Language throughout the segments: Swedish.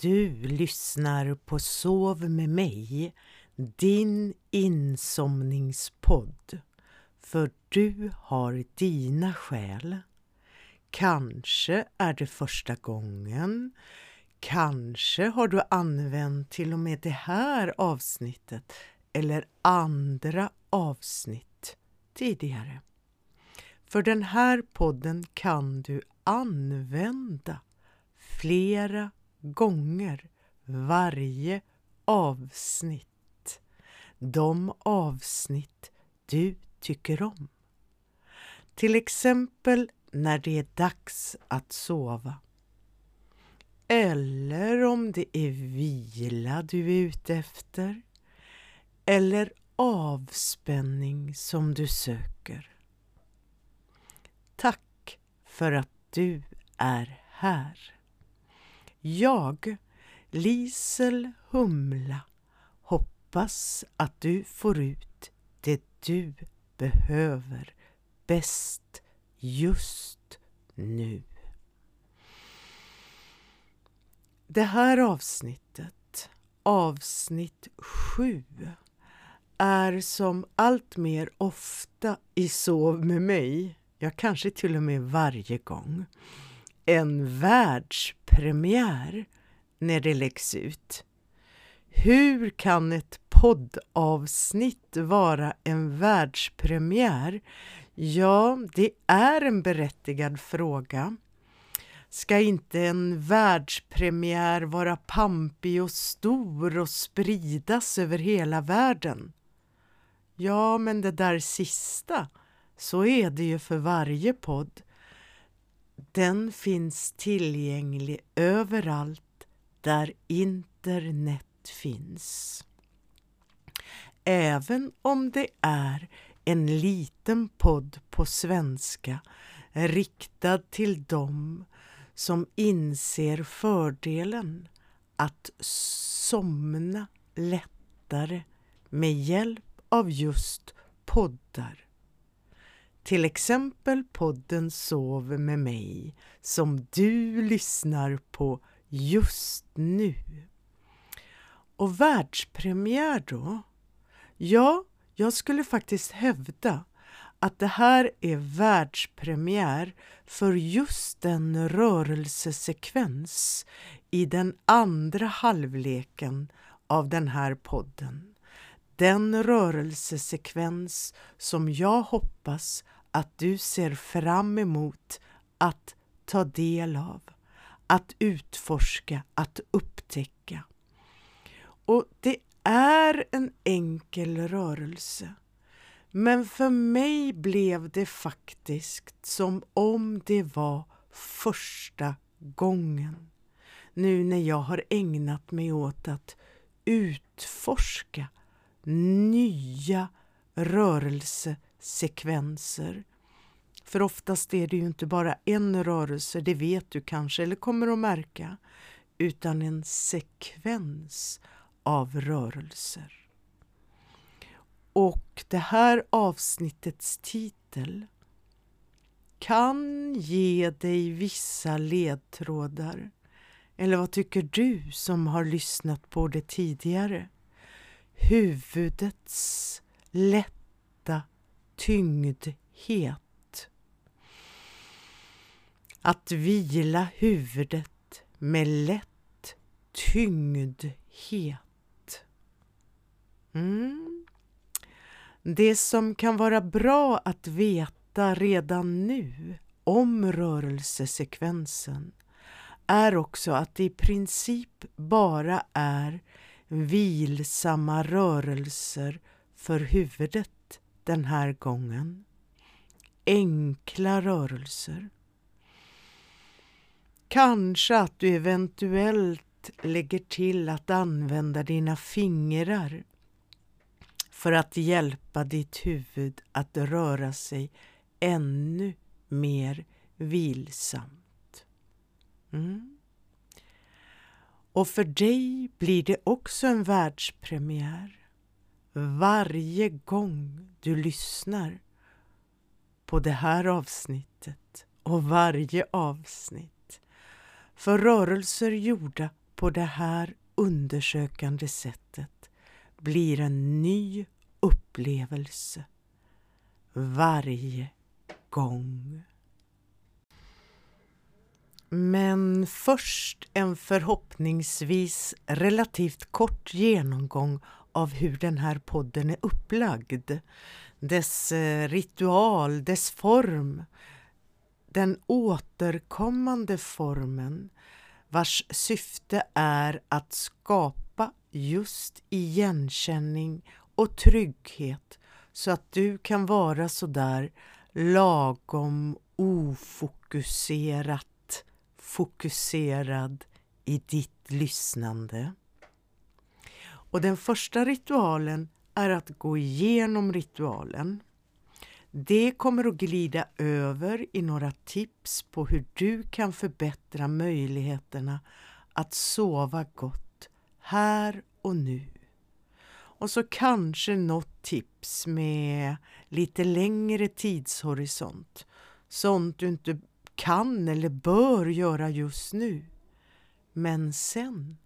Du lyssnar på Sov med mig, din insomningspodd. För du har dina skäl. Kanske är det första gången. Kanske har du använt till och med det här avsnittet eller andra avsnitt tidigare. För den här podden kan du använda flera gånger varje avsnitt. De avsnitt du tycker om. Till exempel när det är dags att sova. Eller om det är vila du är ute efter. Eller avspänning som du söker. Tack för att du är här. Jag, Lisel Humla, hoppas att du får ut det du behöver bäst just nu. Det här avsnittet, avsnitt 7, är som allt mer ofta i Sov med mig, ja kanske till och med varje gång, en världs premiär när det läggs ut. Hur kan ett poddavsnitt vara en världspremiär? Ja, det är en berättigad fråga. Ska inte en världspremiär vara pampig och stor och spridas över hela världen? Ja, men det där sista, så är det ju för varje podd. Den finns tillgänglig överallt där internet finns. Även om det är en liten podd på svenska riktad till dem som inser fördelen att somna lättare med hjälp av just poddar. Till exempel podden Sov med mig som du lyssnar på just nu. Och världspremiär då? Ja, jag skulle faktiskt hävda att det här är världspremiär för just den rörelsesekvens i den andra halvleken av den här podden. Den rörelsesekvens som jag hoppas att du ser fram emot att ta del av, att utforska, att upptäcka. Och det är en enkel rörelse. Men för mig blev det faktiskt som om det var första gången. Nu när jag har ägnat mig åt att utforska nya sekvenser. För oftast är det ju inte bara en rörelse, det vet du kanske eller kommer att märka, utan en sekvens av rörelser. Och det här avsnittets titel kan ge dig vissa ledtrådar. Eller vad tycker du som har lyssnat på det tidigare? Huvudets lätt tyngdhet. Att vila huvudet med lätt tyngdhet. Mm. Det som kan vara bra att veta redan nu om rörelsesekvensen är också att det i princip bara är vilsamma rörelser för huvudet den här gången. Enkla rörelser. Kanske att du eventuellt lägger till att använda dina fingrar för att hjälpa ditt huvud att röra sig ännu mer vilsamt. Mm. Och för dig blir det också en världspremiär varje gång du lyssnar på det här avsnittet och varje avsnitt. För rörelser gjorda på det här undersökande sättet blir en ny upplevelse varje gång. Men först en förhoppningsvis relativt kort genomgång av hur den här podden är upplagd. Dess eh, ritual, dess form, den återkommande formen vars syfte är att skapa just igenkänning och trygghet så att du kan vara sådär lagom ofokuserat fokuserad i ditt lyssnande. Och den första ritualen är att gå igenom ritualen. Det kommer att glida över i några tips på hur du kan förbättra möjligheterna att sova gott här och nu. Och så kanske något tips med lite längre tidshorisont. Sånt du inte kan eller bör göra just nu. Men sen.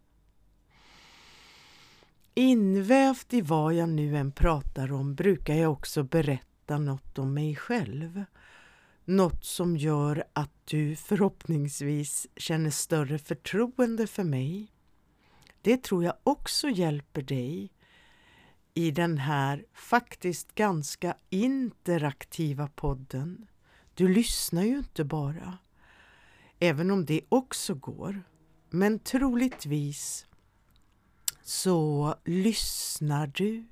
Invävt i vad jag nu än pratar om brukar jag också berätta något om mig själv. Något som gör att du förhoppningsvis känner större förtroende för mig. Det tror jag också hjälper dig i den här faktiskt ganska interaktiva podden. Du lyssnar ju inte bara, även om det också går. Men troligtvis så lyssnar du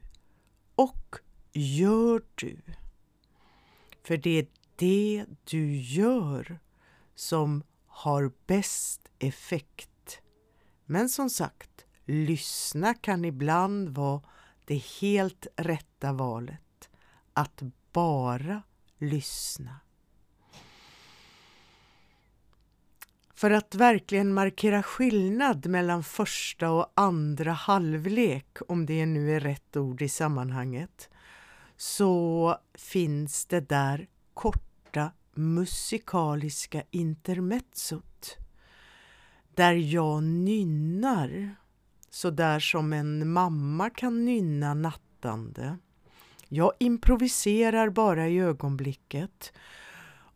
och gör du. För det är det du gör som har bäst effekt. Men som sagt, lyssna kan ibland vara det helt rätta valet. Att bara lyssna. För att verkligen markera skillnad mellan första och andra halvlek, om det nu är rätt ord i sammanhanget, så finns det där korta musikaliska intermezzot där jag nynnar så där som en mamma kan nynna nattande. Jag improviserar bara i ögonblicket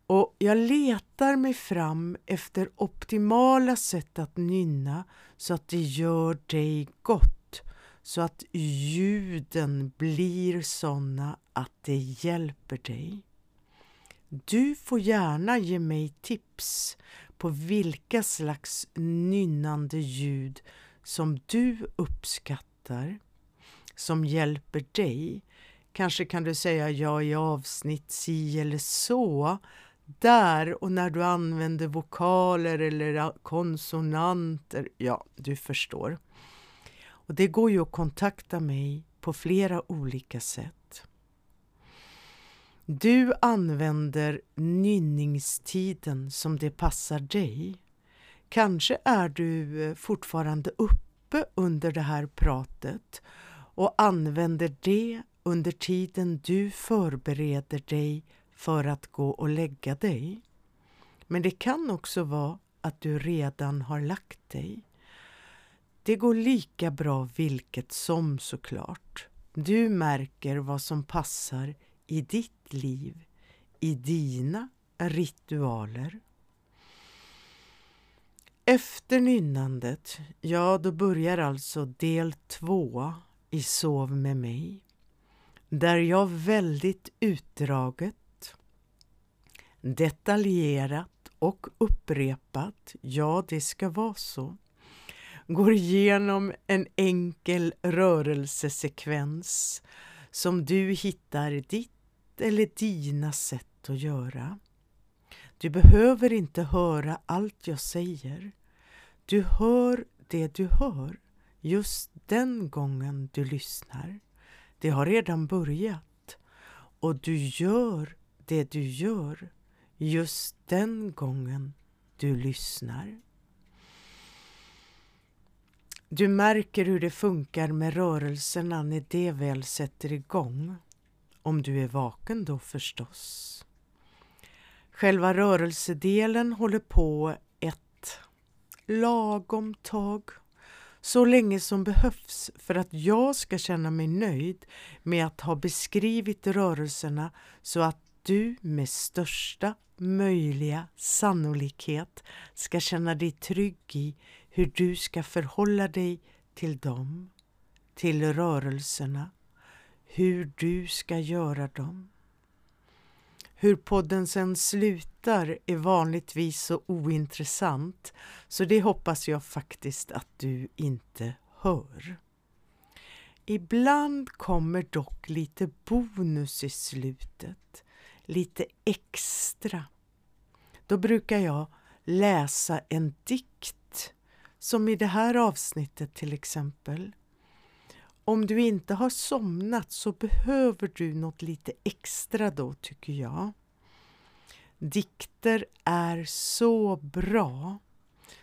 och jag letar mig fram efter optimala sätt att nynna så att det gör dig gott, så att ljuden blir sådana att det hjälper dig. Du får gärna ge mig tips på vilka slags nynnande ljud som du uppskattar, som hjälper dig. Kanske kan du säga ja i avsnitt si eller så. Där och när du använder vokaler eller konsonanter. Ja, du förstår. Och Det går ju att kontakta mig på flera olika sätt. Du använder nynningstiden som det passar dig. Kanske är du eh, fortfarande uppe under det här pratet och använder det under tiden du förbereder dig för att gå och lägga dig. Men det kan också vara att du redan har lagt dig. Det går lika bra vilket som såklart. Du märker vad som passar i ditt liv, i dina ritualer. Efter nynnandet, ja då börjar alltså del två i Sov med mig. Där jag väldigt utdraget, detaljerat och upprepat, ja det ska vara så, går igenom en enkel rörelsesekvens som du hittar ditt eller dina sätt att göra. Du behöver inte höra allt jag säger. Du hör det du hör just den gången du lyssnar. Det har redan börjat och du gör det du gör just den gången du lyssnar. Du märker hur det funkar med rörelserna när det väl sätter igång. Om du är vaken då förstås. Själva rörelsedelen håller på ett lagom tag så länge som behövs för att jag ska känna mig nöjd med att ha beskrivit rörelserna så att du med största möjliga sannolikhet ska känna dig trygg i hur du ska förhålla dig till dem, till rörelserna, hur du ska göra dem. Hur podden sen slutar är vanligtvis så ointressant så det hoppas jag faktiskt att du inte hör. Ibland kommer dock lite bonus i slutet, lite extra. Då brukar jag läsa en dikt, som i det här avsnittet till exempel. Om du inte har somnat så behöver du något lite extra då, tycker jag. Dikter är så bra,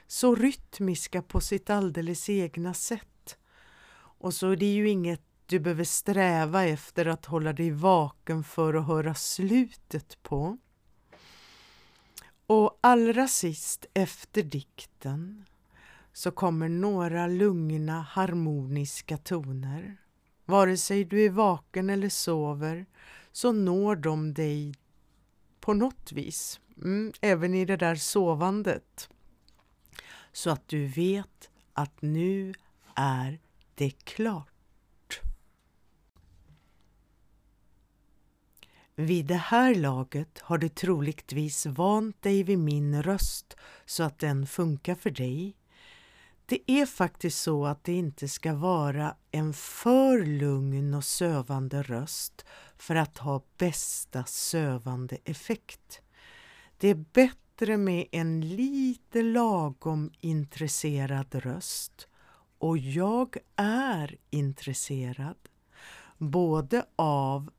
så rytmiska på sitt alldeles egna sätt. Och så är det ju inget du behöver sträva efter att hålla dig vaken för att höra slutet på. Och allra sist efter dikten så kommer några lugna harmoniska toner. Vare sig du är vaken eller sover så når de dig på något vis, mm, även i det där sovandet. Så att du vet att nu är det klart. Vid det här laget har du troligtvis vant dig vid min röst så att den funkar för dig. Det är faktiskt så att det inte ska vara en för lugn och sövande röst för att ha bästa sövande effekt. Det är bättre med en lite lagom intresserad röst och jag är intresserad både av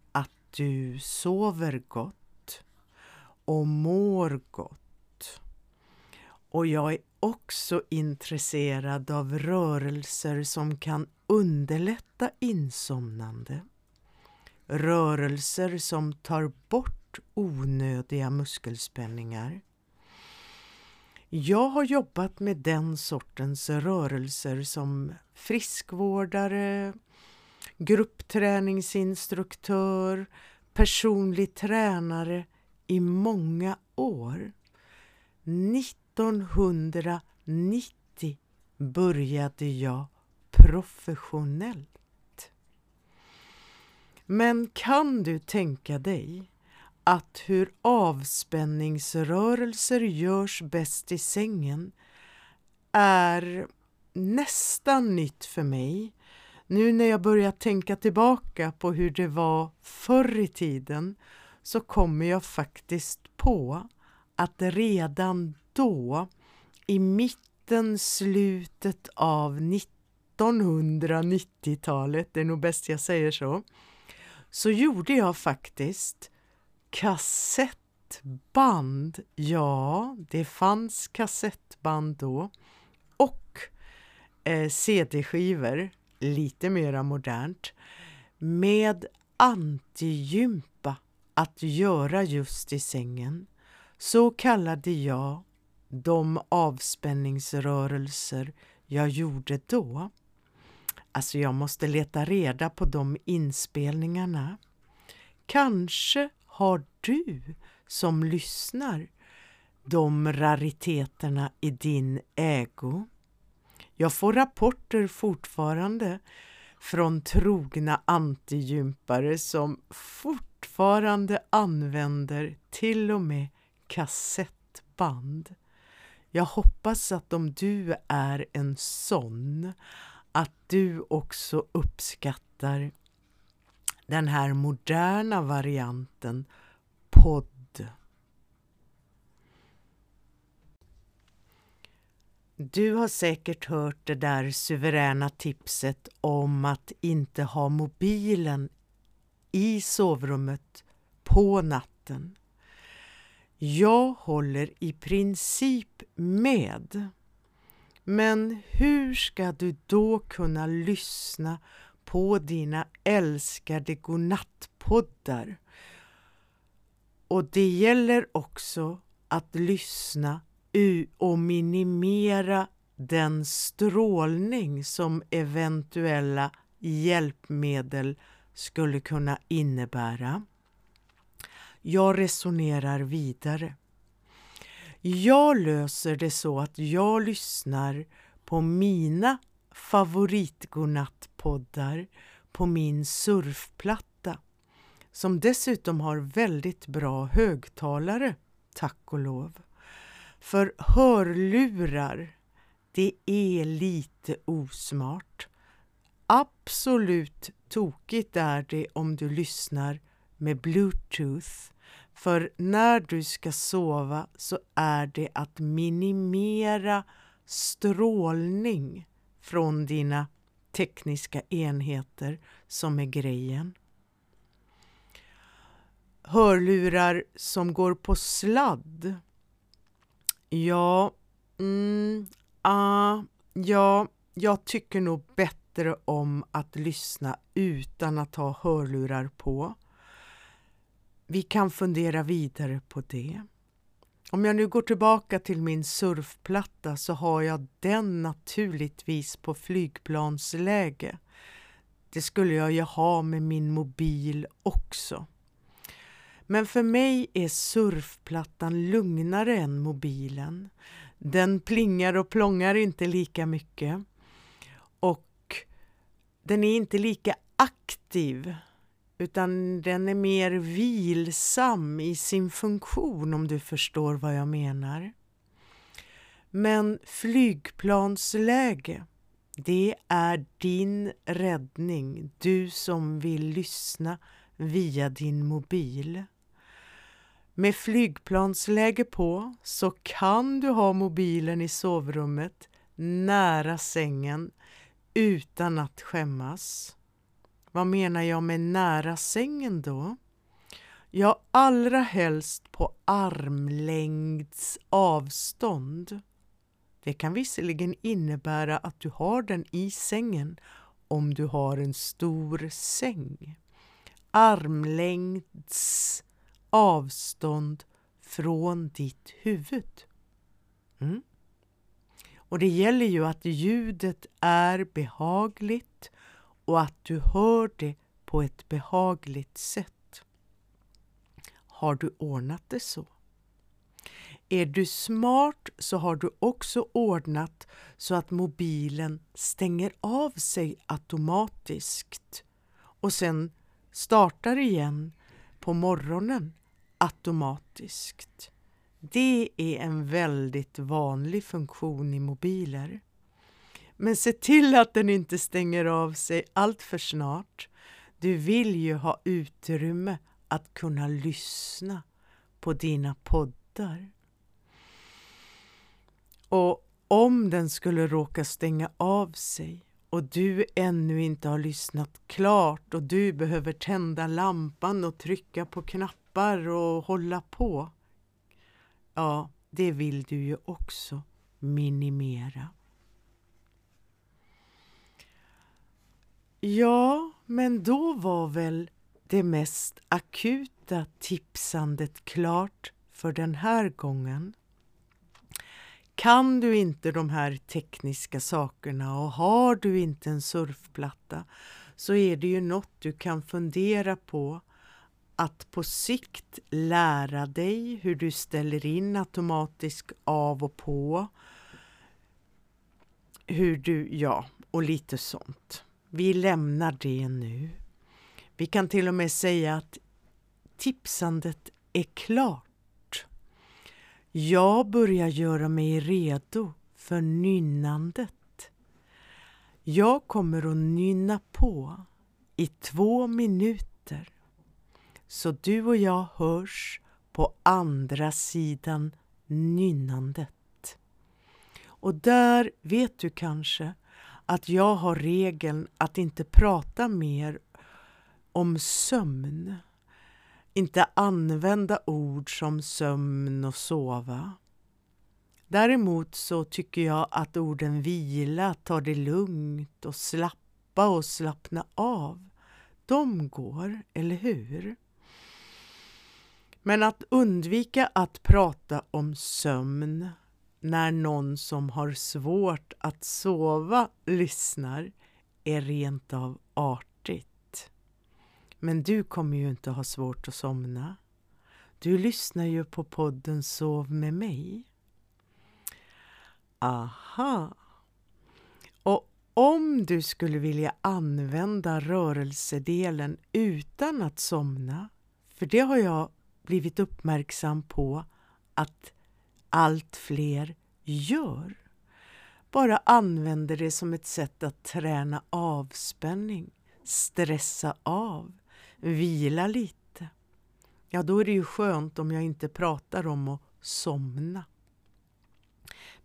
du sover gott och mår gott. Och jag är också intresserad av rörelser som kan underlätta insomnande. Rörelser som tar bort onödiga muskelspänningar. Jag har jobbat med den sortens rörelser som friskvårdare, gruppträningsinstruktör, personlig tränare i många år. 1990 började jag professionellt. Men kan du tänka dig att hur avspänningsrörelser görs bäst i sängen är nästan nytt för mig nu när jag börjar tänka tillbaka på hur det var förr i tiden så kommer jag faktiskt på att redan då, i mitten, slutet av 1990-talet, det är nog bäst jag säger så, så gjorde jag faktiskt kassettband. Ja, det fanns kassettband då och eh, CD-skivor, lite mera modernt, med antigympa att göra just i sängen så kallade jag de avspänningsrörelser jag gjorde då. Alltså jag måste leta reda på de inspelningarna. Kanske har du som lyssnar de rariteterna i din ägo. Jag får rapporter fortfarande från trogna antigympare som fortfarande använder till och med kassettband. Jag hoppas att om du är en sån, att du också uppskattar den här moderna varianten podd. Du har säkert hört det där suveräna tipset om att inte ha mobilen i sovrummet på natten. Jag håller i princip med. Men hur ska du då kunna lyssna på dina älskade godnattpoddar? Och det gäller också att lyssna och minimera den strålning som eventuella hjälpmedel skulle kunna innebära. Jag resonerar vidare. Jag löser det så att jag lyssnar på mina favoritgodnattpoddar på min surfplatta som dessutom har väldigt bra högtalare, tack och lov. För hörlurar, det är lite osmart. Absolut tokigt är det om du lyssnar med bluetooth för när du ska sova så är det att minimera strålning från dina tekniska enheter som är grejen. Hörlurar som går på sladd. Ja, mm, ah, ja, jag tycker nog bättre om att lyssna utan att ha hörlurar på. Vi kan fundera vidare på det. Om jag nu går tillbaka till min surfplatta så har jag den naturligtvis på flygplansläge. Det skulle jag ju ha med min mobil också. Men för mig är surfplattan lugnare än mobilen. Den plingar och plångar inte lika mycket och den är inte lika aktiv utan den är mer vilsam i sin funktion om du förstår vad jag menar. Men flygplansläge, det är din räddning, du som vill lyssna via din mobil. Med flygplansläge på så kan du ha mobilen i sovrummet nära sängen utan att skämmas. Vad menar jag med nära sängen då? Ja, allra helst på armlängds avstånd. Det kan visserligen innebära att du har den i sängen om du har en stor säng. Armlängds avstånd från ditt huvud. Mm. Och det gäller ju att ljudet är behagligt och att du hör det på ett behagligt sätt. Har du ordnat det så? Är du smart så har du också ordnat så att mobilen stänger av sig automatiskt och sen startar igen på morgonen automatiskt. Det är en väldigt vanlig funktion i mobiler. Men se till att den inte stänger av sig allt för snart. Du vill ju ha utrymme att kunna lyssna på dina poddar. Och om den skulle råka stänga av sig och du ännu inte har lyssnat klart och du behöver tända lampan och trycka på knappen knappar och hålla på. Ja, det vill du ju också minimera. Ja, men då var väl det mest akuta tipsandet klart för den här gången. Kan du inte de här tekniska sakerna och har du inte en surfplatta så är det ju något du kan fundera på att på sikt lära dig hur du ställer in automatisk av och på. Hur du, ja, och lite sånt. Vi lämnar det nu. Vi kan till och med säga att tipsandet är klart. Jag börjar göra mig redo för nynnandet. Jag kommer att nynna på i två minuter så du och jag hörs på andra sidan nynnandet. Och där vet du kanske att jag har regeln att inte prata mer om sömn. Inte använda ord som sömn och sova. Däremot så tycker jag att orden vila, ta det lugnt och slappa och slappna av, de går, eller hur? Men att undvika att prata om sömn, när någon som har svårt att sova lyssnar är rent av artigt. Men du kommer ju inte ha svårt att somna. Du lyssnar ju på podden Sov med mig. Aha! Och om du skulle vilja använda rörelsedelen utan att somna, för det har jag blivit uppmärksam på att allt fler gör. Bara använder det som ett sätt att träna avspänning, stressa av, vila lite. Ja, då är det ju skönt om jag inte pratar om att somna.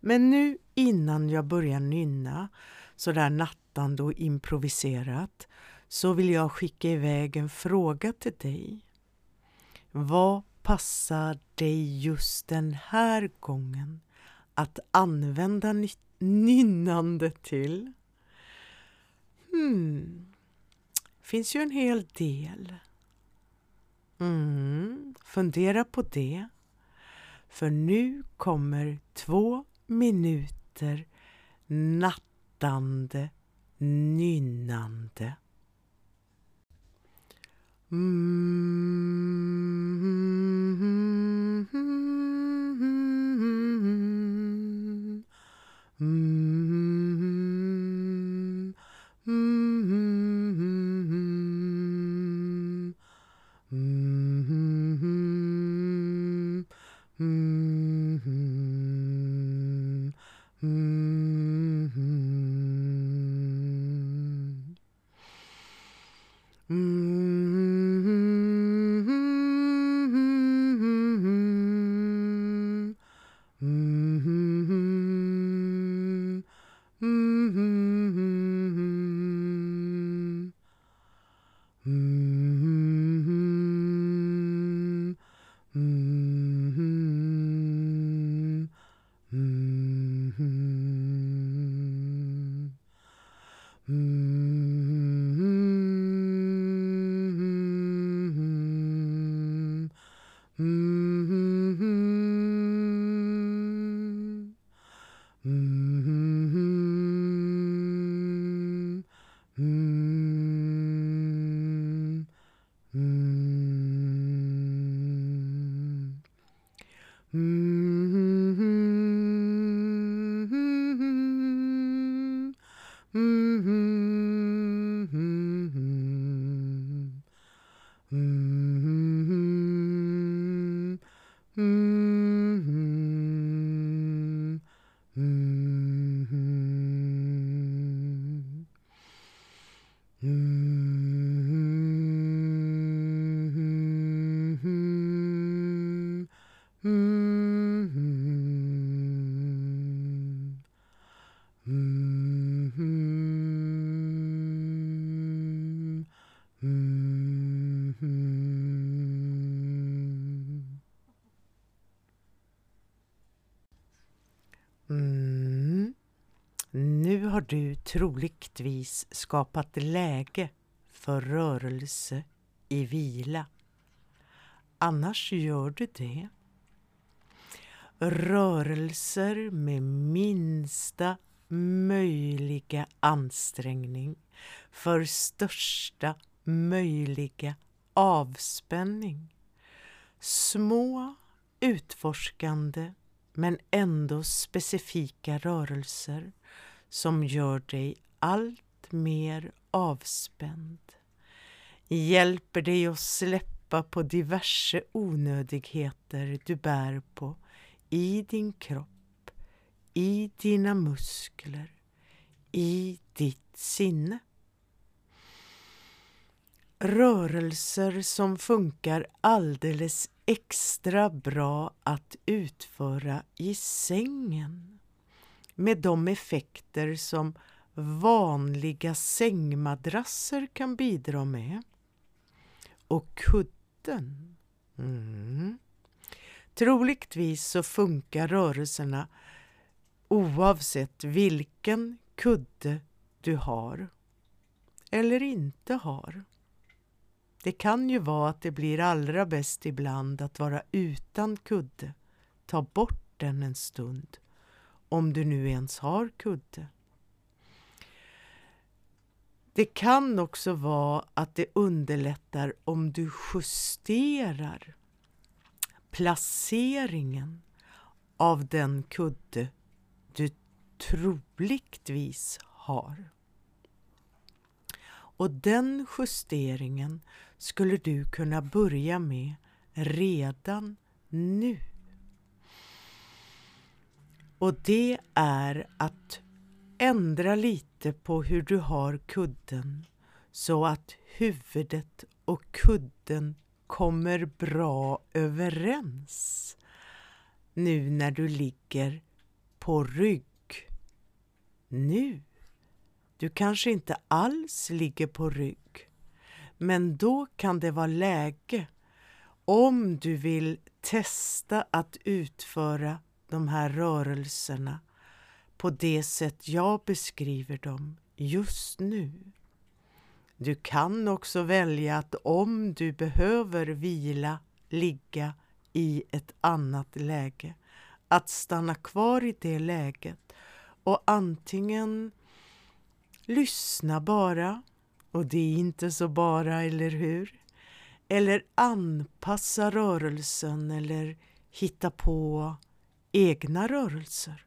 Men nu innan jag börjar nynna sådär nattande och improviserat så vill jag skicka iväg en fråga till dig. Vad passar dig just den här gången att använda nynnande till? Hmm, finns ju en hel del. Mm, fundera på det. För nu kommer två minuter nattande nynnande. Mm. Du troligtvis skapat läge för rörelse i vila. Annars gör du det. Rörelser med minsta möjliga ansträngning för största möjliga avspänning. Små utforskande men ändå specifika rörelser som gör dig allt mer avspänd. Hjälper dig att släppa på diverse onödigheter du bär på i din kropp, i dina muskler, i ditt sinne. Rörelser som funkar alldeles extra bra att utföra i sängen med de effekter som vanliga sängmadrasser kan bidra med. Och kudden. Mm. Troligtvis så funkar rörelserna oavsett vilken kudde du har eller inte har. Det kan ju vara att det blir allra bäst ibland att vara utan kudde. Ta bort den en stund om du nu ens har kudde. Det kan också vara att det underlättar om du justerar placeringen av den kudde du troligtvis har. Och den justeringen skulle du kunna börja med redan nu. Och det är att ändra lite på hur du har kudden så att huvudet och kudden kommer bra överens nu när du ligger på rygg. Nu. Du kanske inte alls ligger på rygg. Men då kan det vara läge om du vill testa att utföra de här rörelserna på det sätt jag beskriver dem just nu. Du kan också välja att om du behöver vila, ligga i ett annat läge, att stanna kvar i det läget och antingen lyssna bara, och det är inte så bara, eller hur? Eller anpassa rörelsen eller hitta på egna rörelser.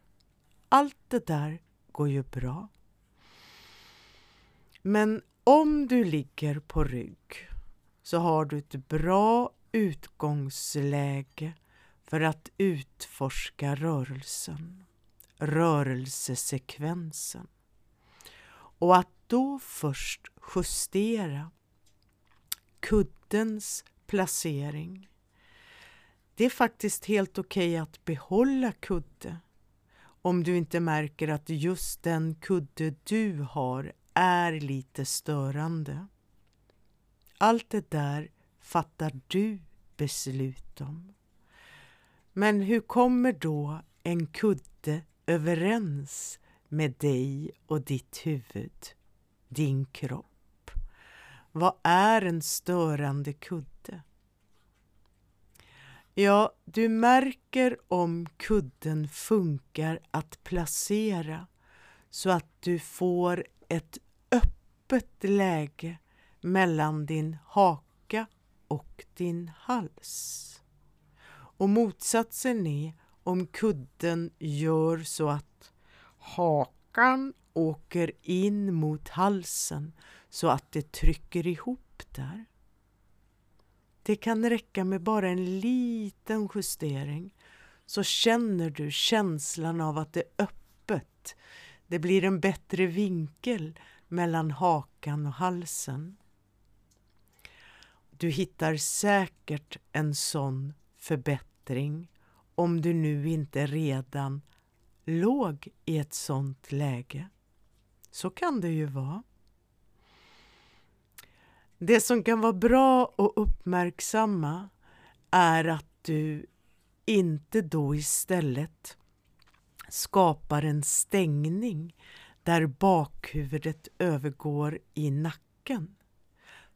Allt det där går ju bra. Men om du ligger på rygg så har du ett bra utgångsläge för att utforska rörelsen, rörelsesekvensen. Och att då först justera kuddens placering. Det är faktiskt helt okej okay att behålla kudde om du inte märker att just den kudde du har är lite störande. Allt det där fattar du beslut om. Men hur kommer då en kudde överens med dig och ditt huvud, din kropp? Vad är en störande kudde? Ja, du märker om kudden funkar att placera så att du får ett öppet läge mellan din haka och din hals. Och motsatsen är om kudden gör så att hakan åker in mot halsen så att det trycker ihop där. Det kan räcka med bara en liten justering så känner du känslan av att det är öppet. Det blir en bättre vinkel mellan hakan och halsen. Du hittar säkert en sån förbättring om du nu inte redan låg i ett sånt läge. Så kan det ju vara. Det som kan vara bra att uppmärksamma är att du inte då istället skapar en stängning där bakhuvudet övergår i nacken.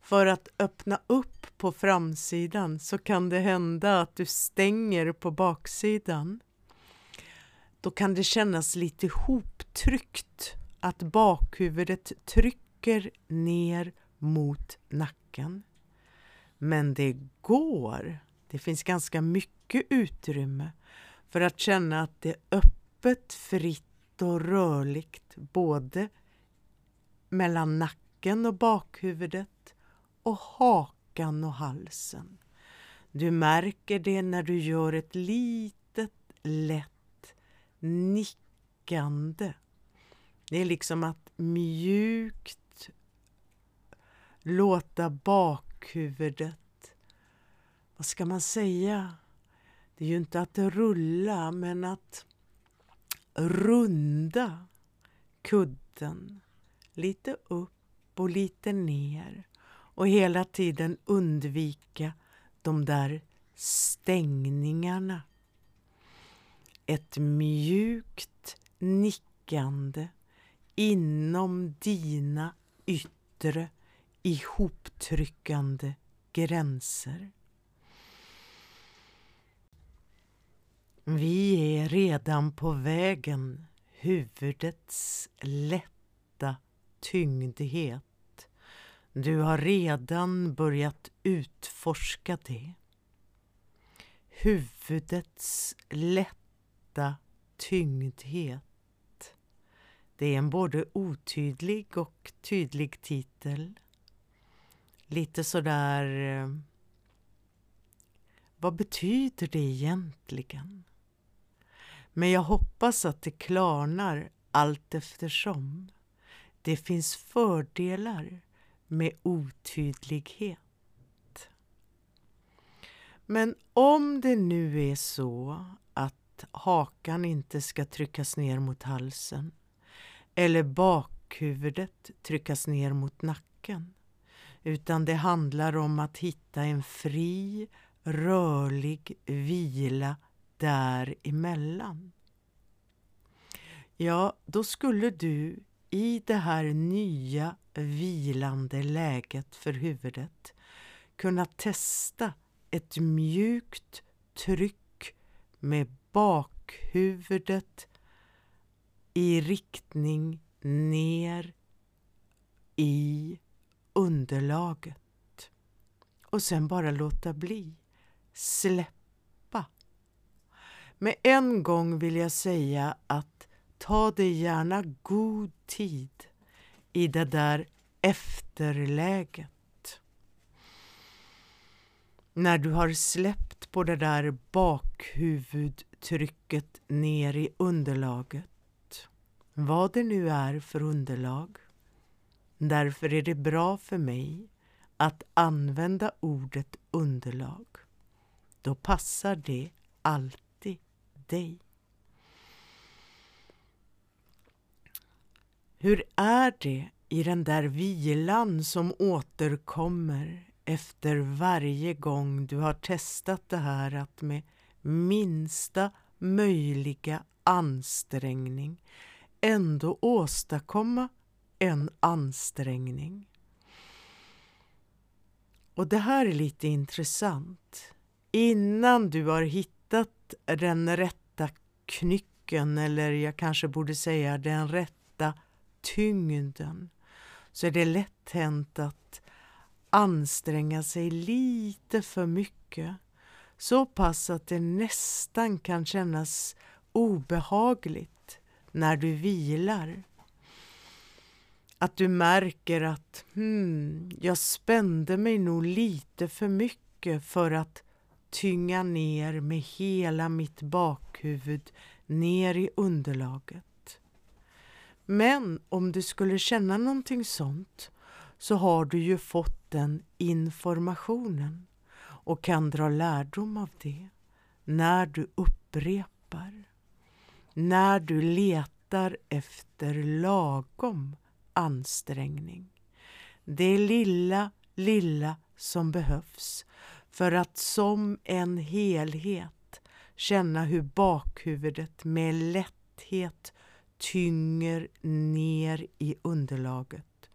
För att öppna upp på framsidan så kan det hända att du stänger på baksidan. Då kan det kännas lite hoptryckt, att bakhuvudet trycker ner mot nacken. Men det går. Det finns ganska mycket utrymme för att känna att det är öppet, fritt och rörligt både mellan nacken och bakhuvudet och hakan och halsen. Du märker det när du gör ett litet lätt nickande. Det är liksom att mjukt låta bakhuvudet, vad ska man säga? Det är ju inte att rulla, men att runda kudden lite upp och lite ner och hela tiden undvika de där stängningarna. Ett mjukt nickande inom dina yttre ihoptryckande gränser. Vi är redan på vägen, huvudets lätta tyngdhet. Du har redan börjat utforska det. Huvudets lätta tyngdhet. Det är en både otydlig och tydlig titel. Lite sådär... Eh, vad betyder det egentligen? Men jag hoppas att det klarnar allt eftersom. Det finns fördelar med otydlighet. Men om det nu är så att hakan inte ska tryckas ner mot halsen eller bakhuvudet tryckas ner mot nacken utan det handlar om att hitta en fri, rörlig vila däremellan. Ja, då skulle du i det här nya vilande läget för huvudet kunna testa ett mjukt tryck med bakhuvudet i riktning ner i underlaget. Och sen bara låta bli. Släppa. Med en gång vill jag säga att ta dig gärna god tid i det där efterläget. När du har släppt på det där bakhuvudtrycket ner i underlaget, vad det nu är för underlag. Därför är det bra för mig att använda ordet underlag. Då passar det alltid dig. Hur är det i den där vilan som återkommer efter varje gång du har testat det här att med minsta möjliga ansträngning ändå åstadkomma en ansträngning. Och det här är lite intressant. Innan du har hittat den rätta knycken eller jag kanske borde säga den rätta tyngden så är det lätt hänt att anstränga sig lite för mycket. Så pass att det nästan kan kännas obehagligt när du vilar. Att du märker att hmm, jag spände mig nog lite för mycket för att tynga ner med hela mitt bakhuvud ner i underlaget. Men om du skulle känna någonting sånt så har du ju fått den informationen och kan dra lärdom av det när du upprepar. När du letar efter lagom ansträngning. Det lilla, lilla som behövs för att som en helhet känna hur bakhuvudet med lätthet tynger ner i underlaget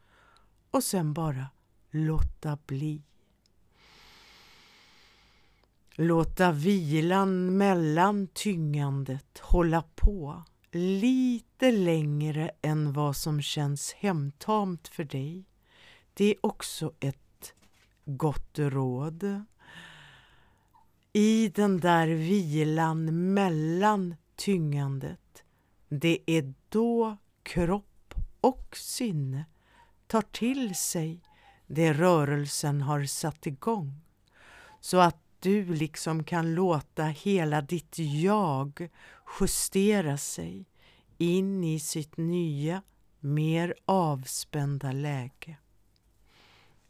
och sen bara låta bli. Låta vilan mellan tyngandet hålla på lite längre än vad som känns hemtamt för dig. Det är också ett gott råd. I den där vilan mellan tyngandet det är då kropp och sinne tar till sig det rörelsen har satt igång. Så att du liksom kan låta hela ditt jag justera sig in i sitt nya, mer avspända läge.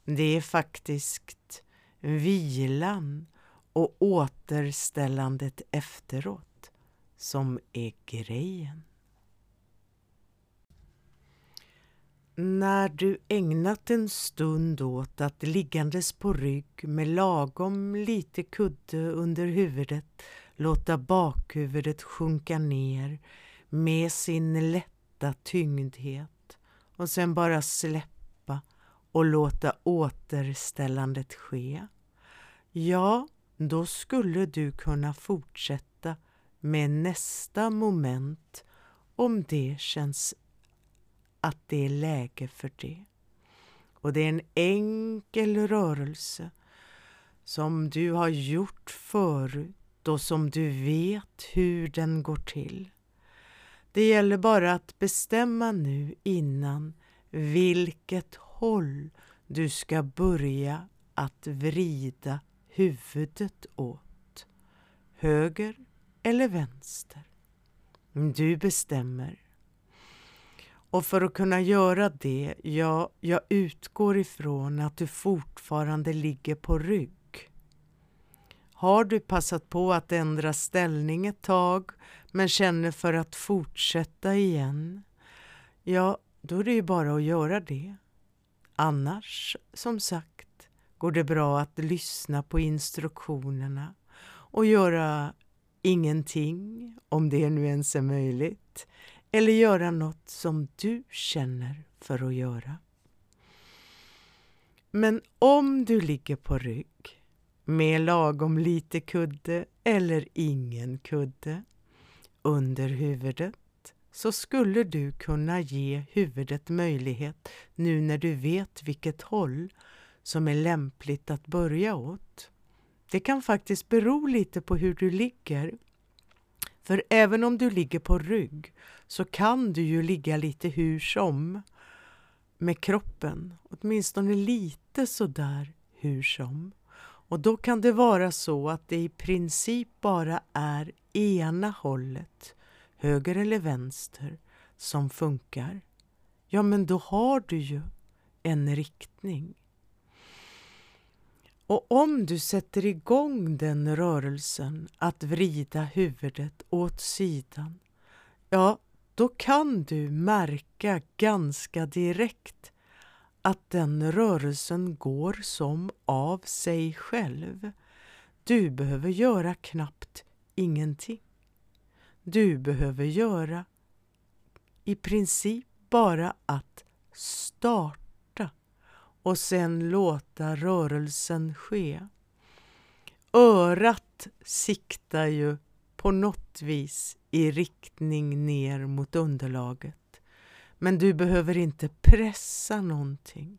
Det är faktiskt vilan och återställandet efteråt som är grejen. När du ägnat en stund åt att liggandes på rygg med lagom lite kudde under huvudet låta bakhuvudet sjunka ner med sin lätta tyngdhet och sen bara släppa och låta återställandet ske. Ja, då skulle du kunna fortsätta med nästa moment om det känns att det är läge för det. Och det är en enkel rörelse som du har gjort förut och som du vet hur den går till. Det gäller bara att bestämma nu innan vilket håll du ska börja att vrida huvudet åt. Höger eller vänster. Du bestämmer. Och för att kunna göra det, ja, jag utgår ifrån att du fortfarande ligger på rygg. Har du passat på att ändra ställning ett tag men känner för att fortsätta igen, ja, då är det ju bara att göra det. Annars, som sagt, går det bra att lyssna på instruktionerna och göra ingenting, om det nu ens är möjligt, eller göra något som du känner för att göra. Men om du ligger på rygg med lagom lite kudde eller ingen kudde under huvudet så skulle du kunna ge huvudet möjlighet nu när du vet vilket håll som är lämpligt att börja åt. Det kan faktiskt bero lite på hur du ligger. För även om du ligger på rygg så kan du ju ligga lite hur som med kroppen, åtminstone lite sådär hur som. Och då kan det vara så att det i princip bara är ena hållet, höger eller vänster, som funkar. Ja, men då har du ju en riktning. Och om du sätter igång den rörelsen att vrida huvudet åt sidan, ja, då kan du märka ganska direkt att den rörelsen går som av sig själv. Du behöver göra knappt ingenting. Du behöver göra i princip bara att starta och sen låta rörelsen ske. Örat siktar ju på något vis i riktning ner mot underlaget. Men du behöver inte pressa någonting.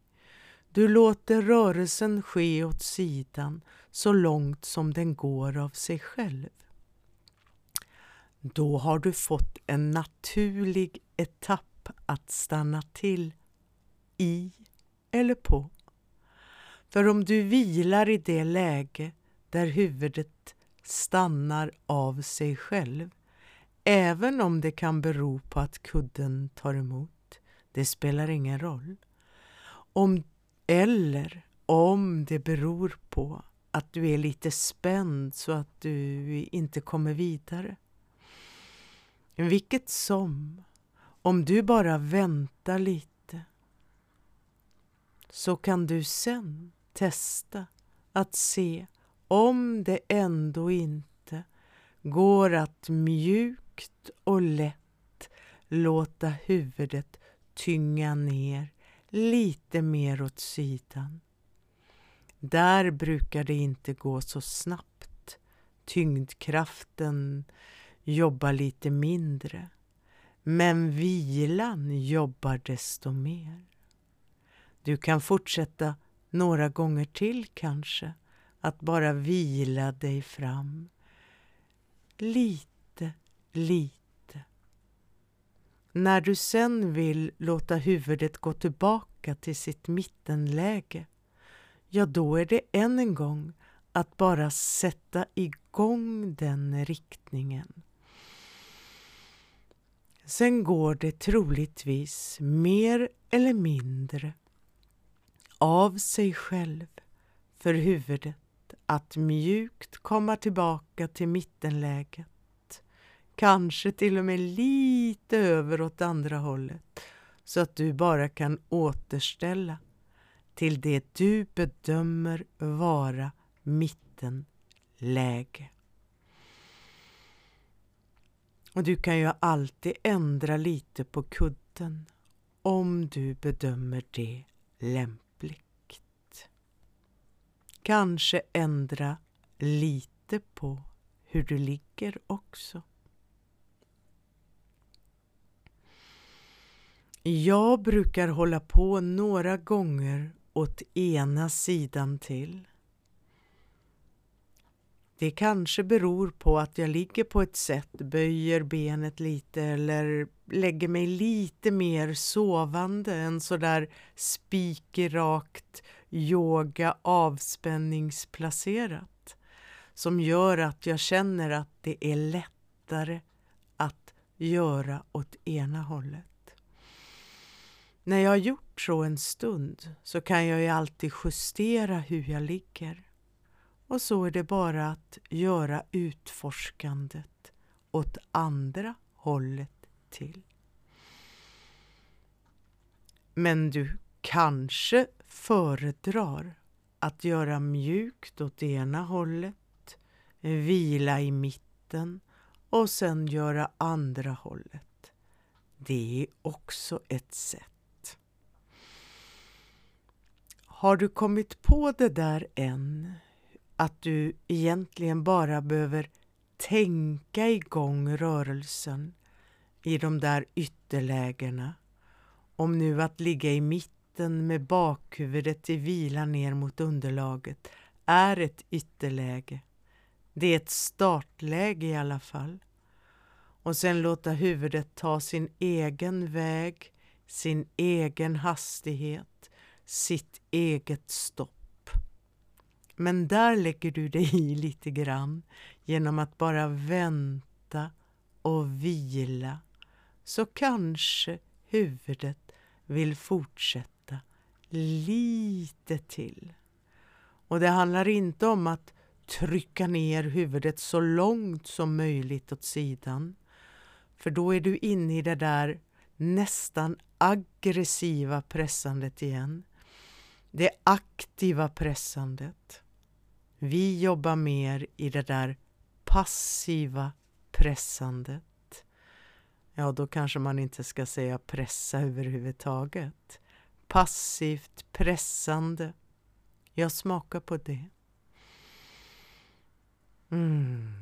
Du låter rörelsen ske åt sidan så långt som den går av sig själv. Då har du fått en naturlig etapp att stanna till i eller på. För om du vilar i det läge där huvudet stannar av sig själv, även om det kan bero på att kudden tar emot, det spelar ingen roll. Om, eller om det beror på att du är lite spänd så att du inte kommer vidare. Vilket som, om du bara väntar lite så kan du sen testa att se om det ändå inte går att mjukt och lätt låta huvudet tynga ner lite mer åt sidan. Där brukar det inte gå så snabbt. Tyngdkraften jobbar lite mindre. Men vilan jobbar desto mer. Du kan fortsätta några gånger till kanske, att bara vila dig fram. Lite, lite. När du sen vill låta huvudet gå tillbaka till sitt mittenläge, ja då är det än en gång att bara sätta igång den riktningen. Sen går det troligtvis mer eller mindre av sig själv för huvudet att mjukt komma tillbaka till mittenläget. Kanske till och med lite över åt andra hållet så att du bara kan återställa till det du bedömer vara mittenläge. Och du kan ju alltid ändra lite på kudden om du bedömer det lämpligt. Kanske ändra lite på hur du ligger också. Jag brukar hålla på några gånger åt ena sidan till. Det kanske beror på att jag ligger på ett sätt, böjer benet lite eller lägger mig lite mer sovande än sådär spikrakt yoga avspänningsplacerat som gör att jag känner att det är lättare att göra åt ena hållet. När jag har gjort så en stund så kan jag ju alltid justera hur jag ligger. Och så är det bara att göra utforskandet åt andra hållet till. Men du kanske föredrar att göra mjukt åt ena hållet, vila i mitten och sen göra andra hållet. Det är också ett sätt. Har du kommit på det där än? Att du egentligen bara behöver tänka igång rörelsen i de där ytterlägena. Om nu att ligga i mitten med bakhuvudet i vila ner mot underlaget är ett ytterläge. Det är ett startläge i alla fall. Och sen låta huvudet ta sin egen väg, sin egen hastighet, sitt eget stopp. Men där lägger du dig i lite grann genom att bara vänta och vila. Så kanske huvudet vill fortsätta lite till. Och det handlar inte om att trycka ner huvudet så långt som möjligt åt sidan. För då är du inne i det där nästan aggressiva pressandet igen. Det aktiva pressandet. Vi jobbar mer i det där passiva pressandet. Ja, då kanske man inte ska säga pressa överhuvudtaget. Passivt pressande. Jag smakar på det. Mm.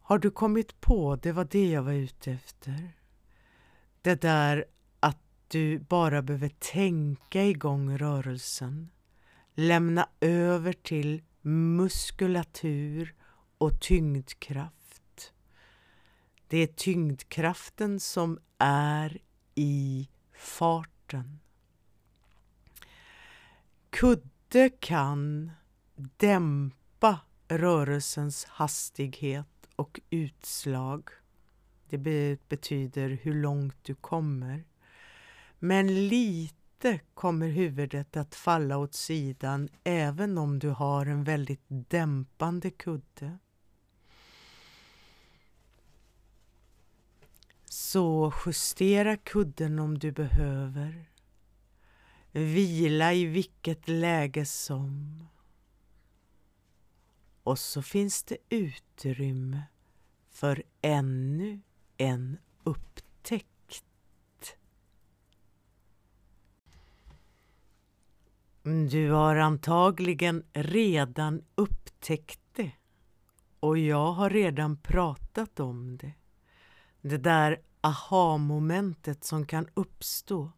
Har du kommit på, det var det jag var ute efter. Det där du bara behöver tänka igång rörelsen. Lämna över till muskulatur och tyngdkraft. Det är tyngdkraften som är i farten. Kudde kan dämpa rörelsens hastighet och utslag. Det betyder hur långt du kommer. Men lite kommer huvudet att falla åt sidan även om du har en väldigt dämpande kudde. Så justera kudden om du behöver. Vila i vilket läge som. Och så finns det utrymme för ännu en upptäckt. Du har antagligen redan upptäckt det och jag har redan pratat om det. Det där aha-momentet som kan uppstå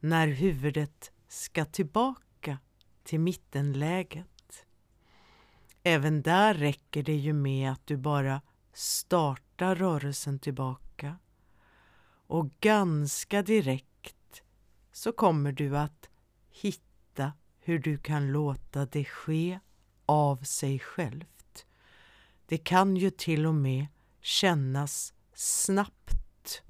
när huvudet ska tillbaka till mittenläget. Även där räcker det ju med att du bara startar rörelsen tillbaka och ganska direkt så kommer du att hitta hur du kan låta det ske av sig självt. Det kan ju till och med kännas snabbt.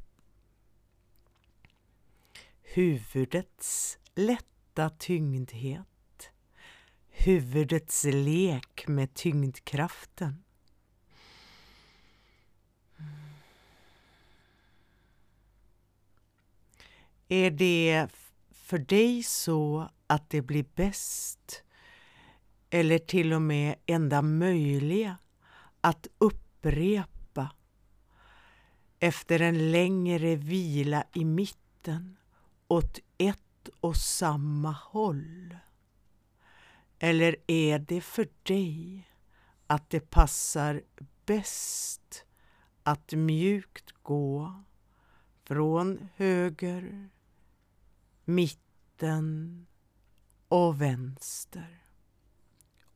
Huvudets lätta tyngdhet huvudets lek med tyngdkraften. Är det för dig så att det blir bäst eller till och med enda möjliga att upprepa efter en längre vila i mitten åt ett och samma håll? Eller är det för dig att det passar bäst att mjukt gå från höger, mitten och vänster.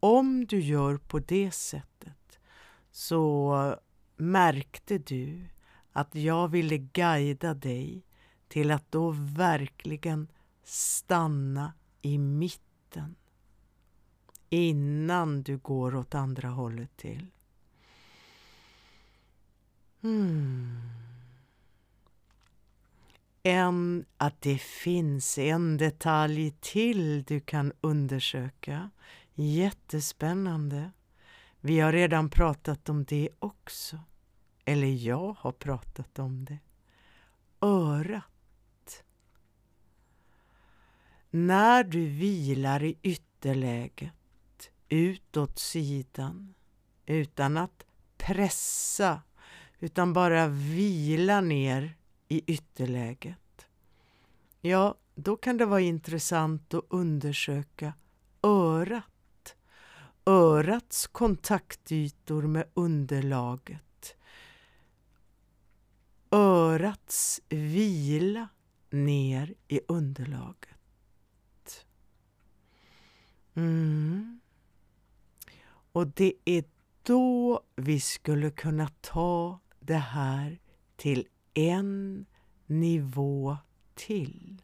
Om du gör på det sättet så märkte du att jag ville guida dig till att då verkligen stanna i mitten innan du går åt andra hållet till. Hmm än att det finns en detalj till du kan undersöka. Jättespännande. Vi har redan pratat om det också. Eller jag har pratat om det. Örat. När du vilar i ytterläget utåt sidan utan att pressa utan bara vila ner i ytterläget. Ja, då kan det vara intressant att undersöka örat. Örats kontaktytor med underlaget. Örats vila ner i underlaget. Mm. Och det är då vi skulle kunna ta det här till en nivå till.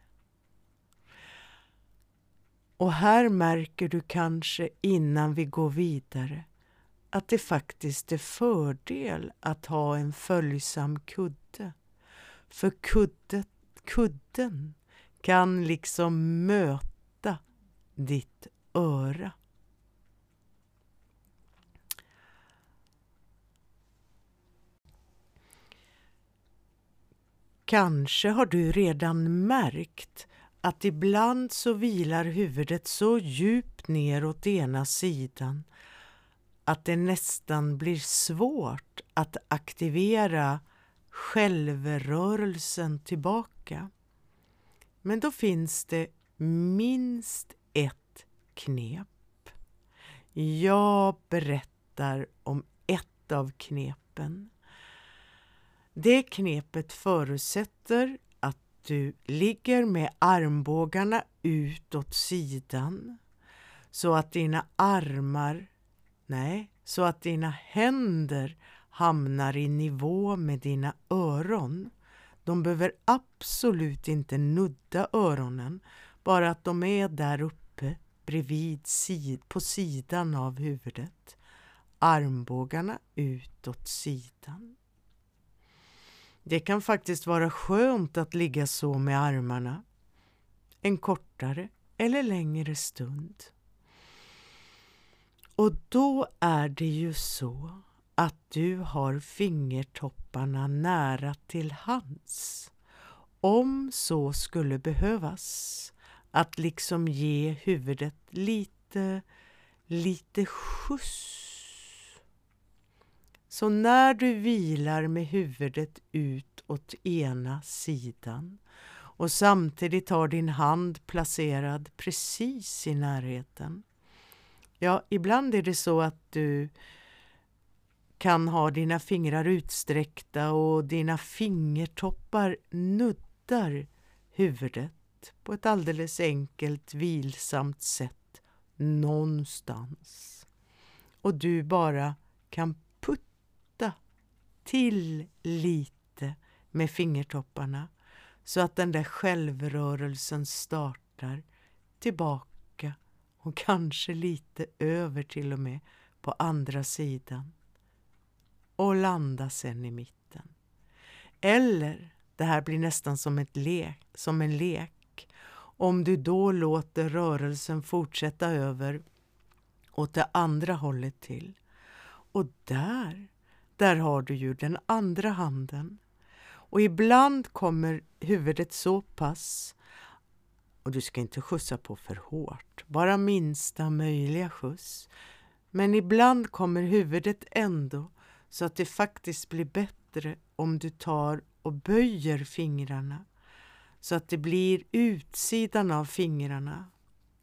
Och här märker du kanske innan vi går vidare att det faktiskt är fördel att ha en följsam kudde. För kuddet, kudden kan liksom möta ditt öra. Kanske har du redan märkt att ibland så vilar huvudet så djupt ner åt ena sidan att det nästan blir svårt att aktivera självrörelsen tillbaka. Men då finns det minst ett knep. Jag berättar om ett av knepen. Det knepet förutsätter att du ligger med armbågarna utåt sidan så att dina armar, nej, så att dina händer hamnar i nivå med dina öron. De behöver absolut inte nudda öronen, bara att de är där uppe bredvid, sid, på sidan av huvudet. Armbågarna utåt sidan. Det kan faktiskt vara skönt att ligga så med armarna en kortare eller längre stund. Och då är det ju så att du har fingertopparna nära till hands. Om så skulle behövas. Att liksom ge huvudet lite, lite skjuts så när du vilar med huvudet ut åt ena sidan och samtidigt har din hand placerad precis i närheten. Ja, ibland är det så att du kan ha dina fingrar utsträckta och dina fingertoppar nuddar huvudet på ett alldeles enkelt vilsamt sätt någonstans. Och du bara kan till lite med fingertopparna så att den där självrörelsen startar tillbaka och kanske lite över till och med på andra sidan och landa sen i mitten. Eller, det här blir nästan som, ett lek, som en lek, om du då låter rörelsen fortsätta över åt det andra hållet till. Och där där har du ju den andra handen. Och ibland kommer huvudet så pass, och du ska inte skjutsa på för hårt, bara minsta möjliga skjuts. Men ibland kommer huvudet ändå så att det faktiskt blir bättre om du tar och böjer fingrarna så att det blir utsidan av fingrarna.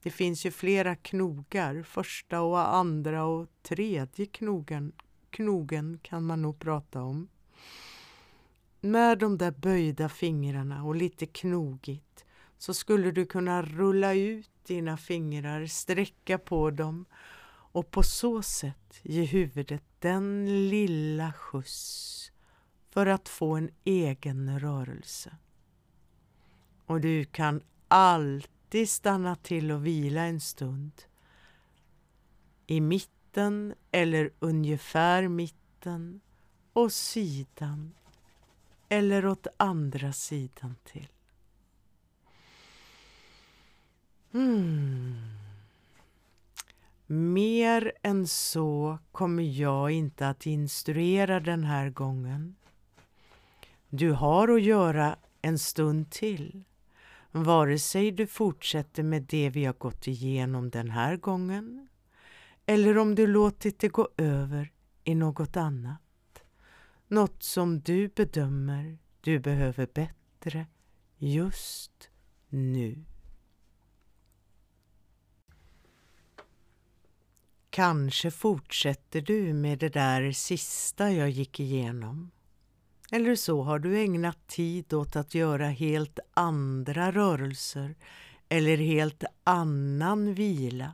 Det finns ju flera knogar, första och andra och tredje knogen, knogen kan man nog prata om. med de där böjda fingrarna och lite knogigt så skulle du kunna rulla ut dina fingrar, sträcka på dem och på så sätt ge huvudet den lilla skjuts för att få en egen rörelse. Och du kan alltid stanna till och vila en stund. I mitten eller ungefär mitten och sidan eller åt andra sidan till. Mm. Mer än så kommer jag inte att instruera den här gången. Du har att göra en stund till, vare sig du fortsätter med det vi har gått igenom den här gången eller om du låtit det gå över i något annat. Något som du bedömer du behöver bättre just nu. Kanske fortsätter du med det där sista jag gick igenom. Eller så har du ägnat tid åt att göra helt andra rörelser eller helt annan vila.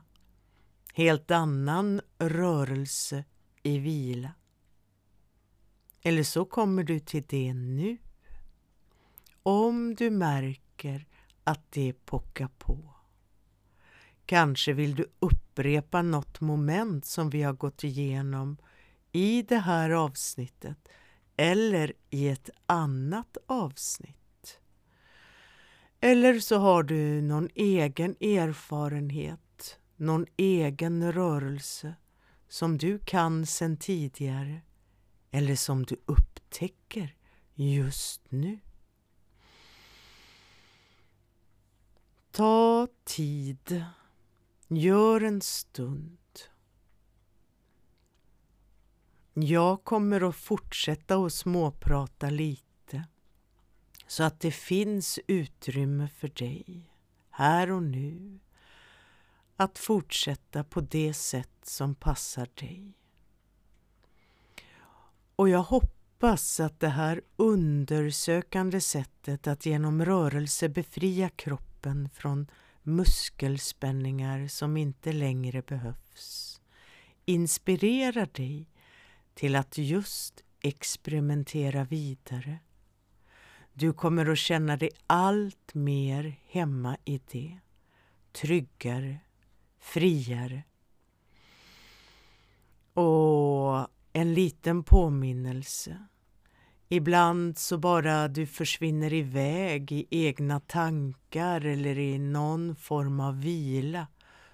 Helt annan rörelse i vila. Eller så kommer du till det nu. Om du märker att det pockar på. Kanske vill du upprepa något moment som vi har gått igenom i det här avsnittet eller i ett annat avsnitt. Eller så har du någon egen erfarenhet, någon egen rörelse som du kan sedan tidigare eller som du upptäcker just nu. Ta tid Gör en stund. Jag kommer att fortsätta att småprata lite så att det finns utrymme för dig här och nu att fortsätta på det sätt som passar dig. Och jag hoppas att det här undersökande sättet att genom rörelse befria kroppen från muskelspänningar som inte längre behövs inspirerar dig till att just experimentera vidare. Du kommer att känna dig allt mer hemma i det. Tryggare, friare. Och en liten påminnelse Ibland så bara du försvinner iväg i egna tankar eller i någon form av vila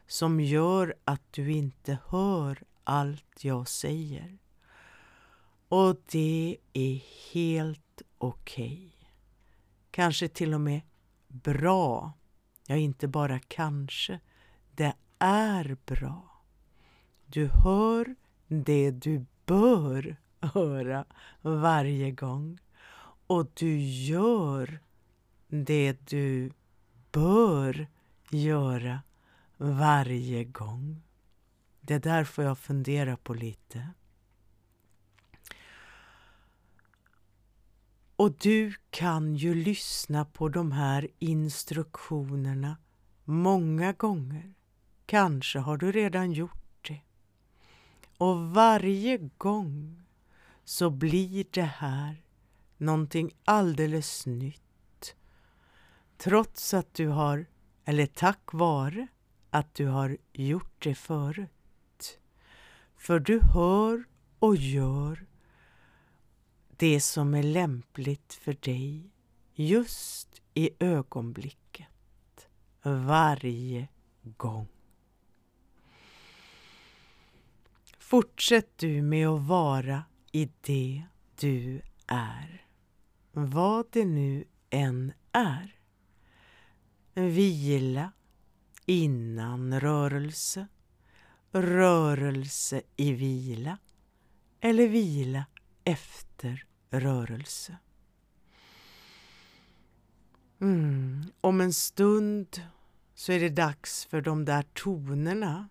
som gör att du inte hör allt jag säger. Och det är helt okej. Okay. Kanske till och med bra. Ja, inte bara kanske. Det är bra. Du hör det du bör höra varje gång. Och du gör det du bör göra varje gång. Det där får jag fundera på lite. Och du kan ju lyssna på de här instruktionerna många gånger. Kanske har du redan gjort det. Och varje gång så blir det här någonting alldeles nytt. Trots att du har, eller tack vare att du har gjort det förut. För du hör och gör det som är lämpligt för dig just i ögonblicket. Varje gång. Fortsätt du med att vara i det du är. Vad det nu än är. Vila innan rörelse, rörelse i vila eller vila efter rörelse. Mm. Om en stund så är det dags för de där tonerna.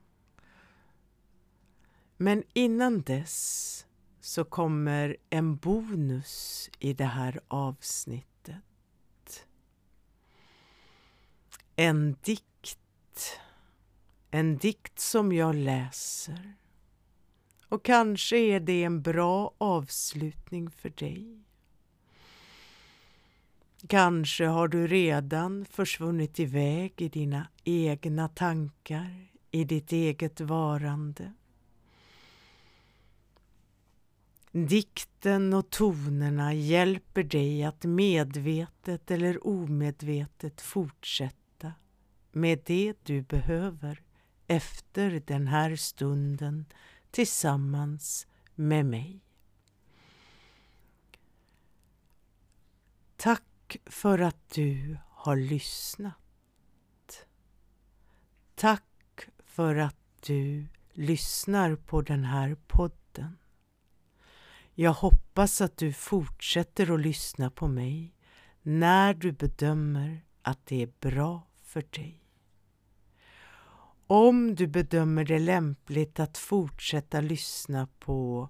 Men innan dess så kommer en bonus i det här avsnittet. En dikt. En dikt som jag läser. Och kanske är det en bra avslutning för dig. Kanske har du redan försvunnit iväg i dina egna tankar, i ditt eget varande. Dikten och tonerna hjälper dig att medvetet eller omedvetet fortsätta med det du behöver efter den här stunden tillsammans med mig. Tack för att du har lyssnat. Tack för att du lyssnar på den här podden. Jag hoppas att du fortsätter att lyssna på mig när du bedömer att det är bra för dig. Om du bedömer det lämpligt att fortsätta lyssna på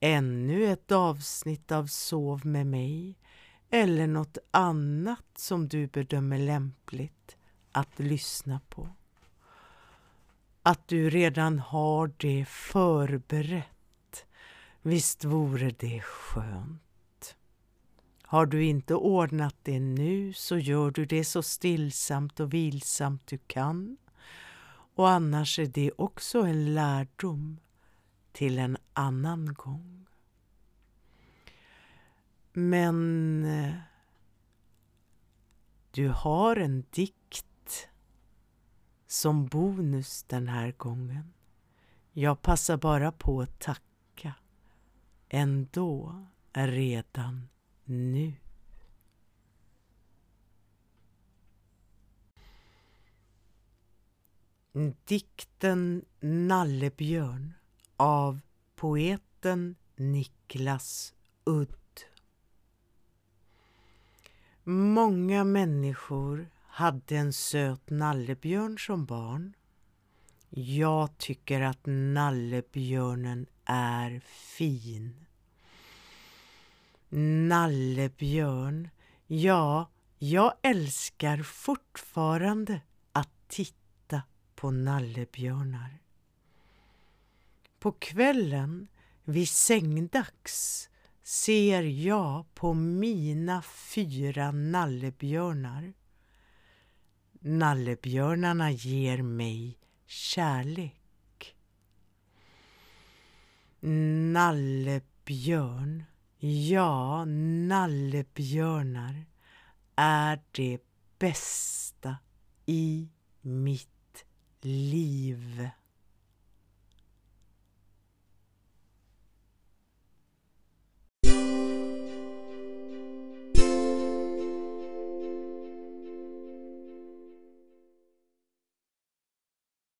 ännu ett avsnitt av Sov med mig eller något annat som du bedömer lämpligt att lyssna på. Att du redan har det förberett. Visst vore det skönt? Har du inte ordnat det nu så gör du det så stillsamt och vilsamt du kan. Och annars är det också en lärdom till en annan gång. Men eh, du har en dikt som bonus den här gången. Jag passar bara på att tacka ändå redan nu. Dikten Nallebjörn av poeten Niklas Udd. Många människor hade en söt nallebjörn som barn. Jag tycker att nallebjörnen är fin. Nallebjörn, ja, jag älskar fortfarande att titta på nallebjörnar. På kvällen vid sängdags ser jag på mina fyra nallebjörnar. Nallebjörnarna ger mig kärlek. Nallebjörn. Ja, nallebjörnar är det bästa i mitt liv.